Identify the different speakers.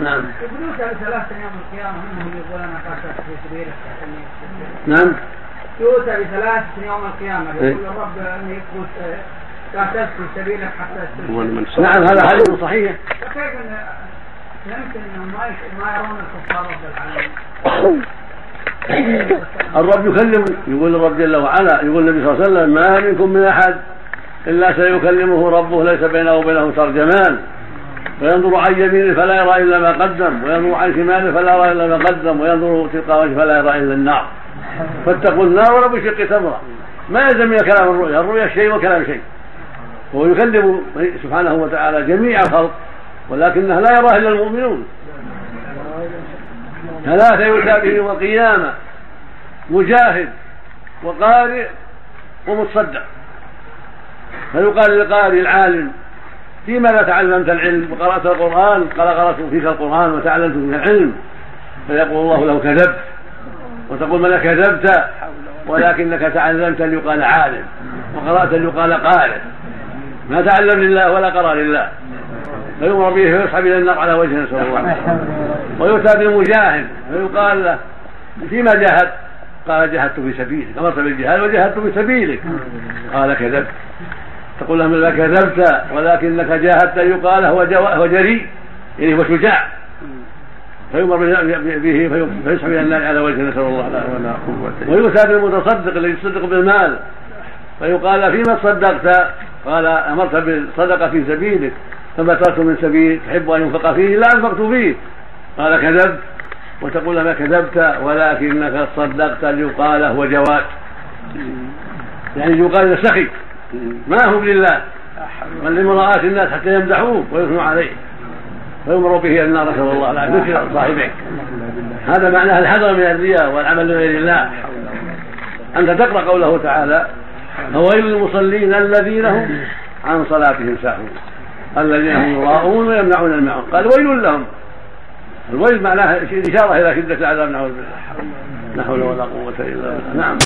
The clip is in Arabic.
Speaker 1: نعم.
Speaker 2: يوم القيامة أنا في سبيلك
Speaker 1: نعم.
Speaker 2: يؤتى بثلاث يوم القيامة. يقول الرب أني قلت قاتلت في سبيلك حتى
Speaker 1: نعم هذا حديث صحيح.
Speaker 2: فكيف يمكن أنهم ما يرون الكفار رب العالمين
Speaker 1: الرب يكلم يقول الرب جل وعلا يقول النبي صلى الله عليه وسلم ما منكم من أحد إلا سيكلمه ربه ليس بينه وبينه ترجمان. فينظر عن يمينه فلا يرى إلا ما قدم وينظر عن شماله فلا يرى إلا ما قدم وينظر تلقاء وجهه فلا يرى إلا النار. فاتقوا النار ولو بشق تمره ما يلزم من كلام الرؤيا الرؤيا شيء وكلام شيء. وهو يكلم سبحانه وتعالى جميع الخلق ولكنه لا يراه إلا المؤمنون. ثلاثة يؤتى به يوم القيامة مجاهد وقارئ ومتصدق. فيقال للقارئ العالم فيما تعلمت العلم وقرأت القرآن قال قرأت فيك القرآن وتعلمت فيك العلم. فيقول الله له كذبت وتقول من كذبت ولكنك تعلمت ليقال عالم وقرأت ليقال قارئ. ما تعلم لله ولا قرأ لله. فيؤمر به فيسحب إلى النار على وجهه نسأل الله ويؤتى بالمجاهد فيقال له فيما جاهد؟ قال جاهدت في سبيلك. أمرت بالجهاد وجاهدت في سبيلك. قال كذبت. تقول لهم لا كذبت ولكنك جاهدت يقال هو جو- هو جريء يعني هو شجاع. فيؤمر به فيسحب إلى النار على وجهه نسأل الله العافية ويؤتى بالمتصدق الذي يصدق بالمال. فيقال فيما تصدقت قال أمرت بالصدقة في سبيلك فما تركت من سبيل تحب أن ينفق فيه لا أنفقت فيه. قال كذبت. وتقول ما كذبت ولكنك صدقت ليقال هو جواد يعني يقال سخي. ما هو لله. بل لمراءة الناس حتى يمدحوه ويثنوا عليه. فيمر به إلى النار نسال الله العافيه ذكر صاحبك هذا معناه الحذر من الرياء والعمل لغير الله. أنت تقرأ قوله تعالى فويل للمصلين الذين هم عن صلاتهم ساهون. الذين هم يراءون ويمنعون الماعون قال ويل لهم. الويل معناه إشارة إلى شدة العذاب نعوذ بالله. لا حول ولا قوة إلا بالله. نعم.